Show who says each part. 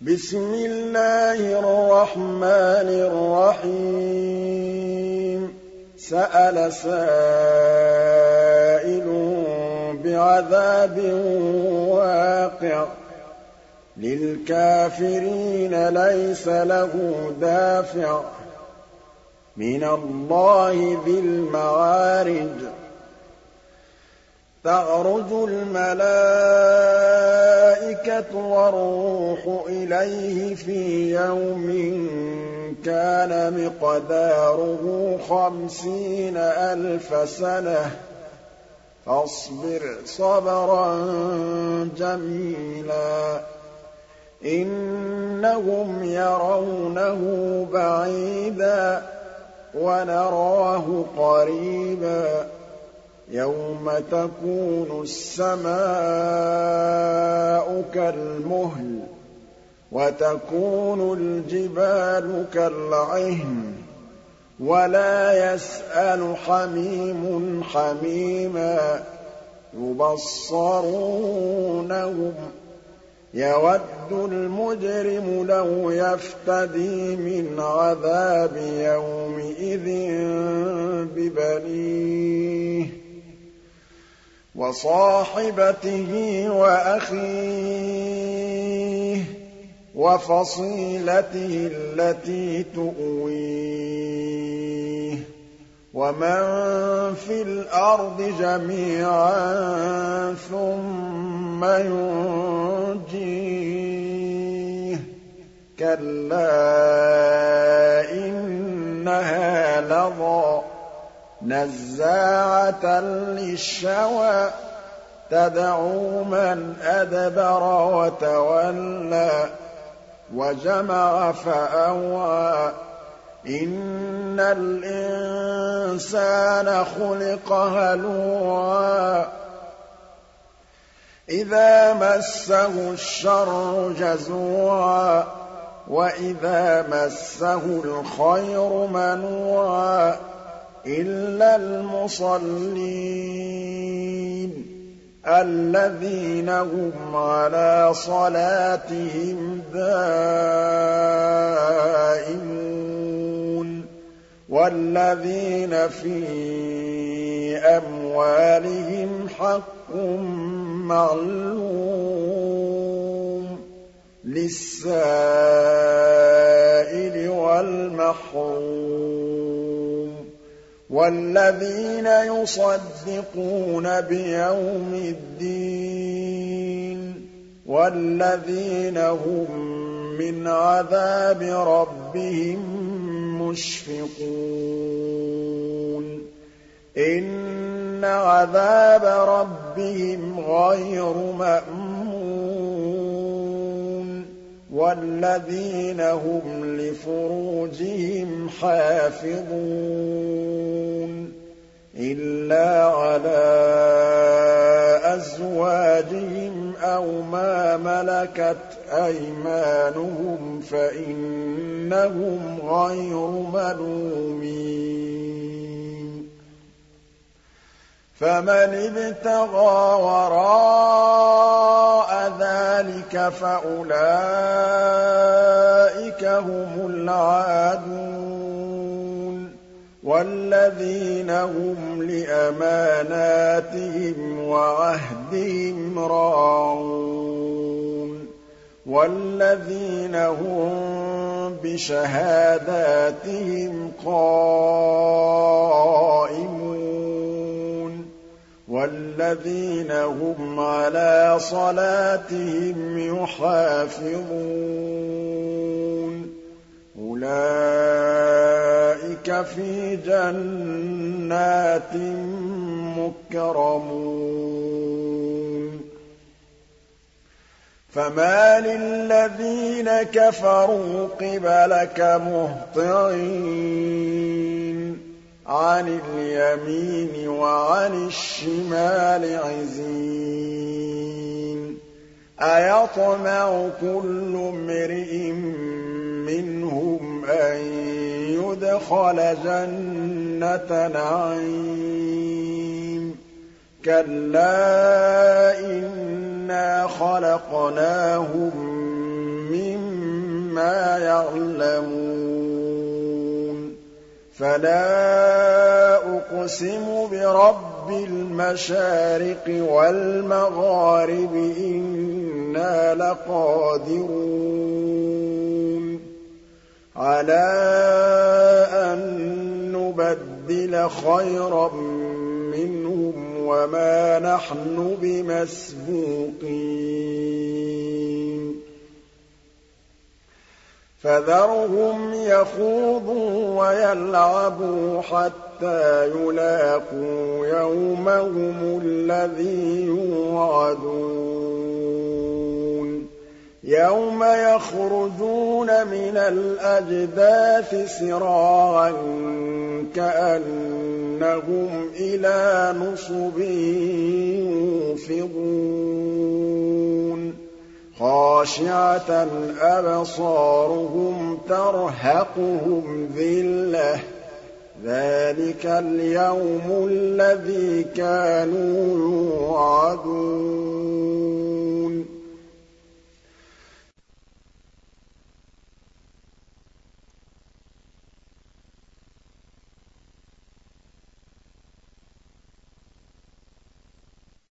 Speaker 1: بِسْمِ اللَّهِ الرَّحْمَٰنِ الرَّحِيمِ. سَأَلَ سَائِلٌ بِعَذَابٍ وَاقِعٍ. لِّلْكَافِرِينَ لَيْسَ لَهُ دَافِعٌ. مِّنَ اللَّهِ ذِي الْمَعَارِجِ. تَعْرُجُ الْمَلَائِكَةُ وَالرُّوحُ إِلَيْهِ فِي يَوْمٍ كَانَ مِقْدَارُهُ خَمْسِينَ أَلْفَ سَنَةٍ فَاصْبِرْ صَبْرًا جَمِيلًا إِنَّهُمْ يَرَوْنَهُ بَعِيدًا وَنَرَاهُ قَرِيبًا يَوْمَ تَكُونُ السَّمَاءُ كَالْمُهْلِ وَتَكُونُ الْجِبَالُ كَالْعِهْنِ وَلَا يَسْأَلُ حَمِيمٌ حَمِيمًا يُبَصَّرُونَهُمْ ۚ يَوَدُّ الْمُجْرِمُ لَوْ يَفْتَدِي مِنْ عَذَابِ يَوْمِئِذٍ بِبَنِيهِ وَصَاحِبَتِهِ وَأَخِيهِ وَفَصِيلَتِهِ الَّتِي تُؤْوِيهِ وَمَن فِي الْأَرْضِ جَمِيعًا ثُمَّ يُنجِيهِ كَلَّا إِنَّهَا لَظَىٰ نَزَّاعَةً لِّلشَّوَىٰ تَدْعُو مَنْ أَدْبَرَ وَتَوَلَّىٰ وَجَمَعَ فَأَوْعَىٰ إِنَّ الْإِنسَانَ خُلِقَ هَلُوعًا. إِذَا مَسَّهُ الشَّرُّ جَزُوعًا وَإِذَا مَسَّهُ الْخَيْرُ مَنُوعًا. إِلَّا الْمُصَلِّينَ الَّذِينَ هُمْ عَلَىٰ صَلَاتِهِمْ دَائِمُونَ وَالَّذِينَ فِي أَمْوَالِهِمْ حَقٌّ مَّعْلُومٌ لِّلسَّائِلِ وَالْمَحْرُومِ وَالَّذِينَ يُصَدِّقُونَ بِيَوْمِ الدِّينِ وَالَّذِينَ هُم مِّنْ عَذَابِ رَبِّهِم مُّشْفِقُونَ. إِنَّ عَذَابَ رَبِّهِمْ غَيْرُ مَأْمُونٍ. وَالَّذِينَ هُمْ لِفُرُوجِهِمْ حَافِظُونَ إِلَّا عَلَىٰ أَزْوَاجِهِمْ أَوْ مَا مَلَكَتْ أَيْمَانُهُمْ فَإِنَّهُمْ غَيْرُ مَلُومِينَ فَمَنِ ابْتَغَىٰ وَرَاءَ ذَٰلِكَ فَأُولَٰئِكَ هُمُ الْعَادُونَ وَالَّذِينَ هُمْ لِأَمَانَاتِهِمْ وَعَهْدِهِمْ رَاعُونَ وَالَّذِينَ هُم بِشَهَادَاتِهِمْ قَائِمُونَ وَالَّذِينَ هُمْ عَلَىٰ صَلَاتِهِمْ يُحَافِظُونَ. أُولَٰئِكَ فِي جَنَّاتٍ مُّكْرَمُونَ. فَمَالِ الَّذِينَ كَفَرُوا قِبَلَكَ مُهْطِعِينَ. عَنِ الْيَمِينِ وَعَنِ الشِّمَالِ عِزِينَ. أَيَطْمَعُ كُلُّ امْرِئٍ مِّنْهُمْ أَن يُدْخَلَ جَنَّةَ نَعِيمٍ. كَلَّا إِنَّا خَلَقْنَاهُم مِّمَّا يَعْلَمُونَ. فَلَا أُقْسِمُ بِرَبِّ الْمَشَارِقِ وَالْمَغَارِبِ إِنَّا لَقَادِرُونَ عَلَىٰ أَن نُّبَدِّلَ خَيْرًا مِّنْهُمْ وَمَا نَحْنُ بِمَسْبُوقِينَ فَذَرْهُمْ يَخُوضُوا وَيَلْعَبُوا حَتَّىٰ يُلَاقُوا يَوْمَهُمُ الَّذِي يُوعَدُونَ. يَوْمَ يَخْرُجُونَ مِنَ الْأَجْدَاثِ سِرَاعًا كَأَنَّهُمْ إِلَىٰ نُصُبٍ يُوفِضُونَ خَاشِعَةً أَبْصَارُهُمْ تَرْهَقُهُمْ ذِلَّةٌ ۚ. ذَٰلِكَ الْيَوْمُ الَّذِي كَانُوا يُوعَدُونَ.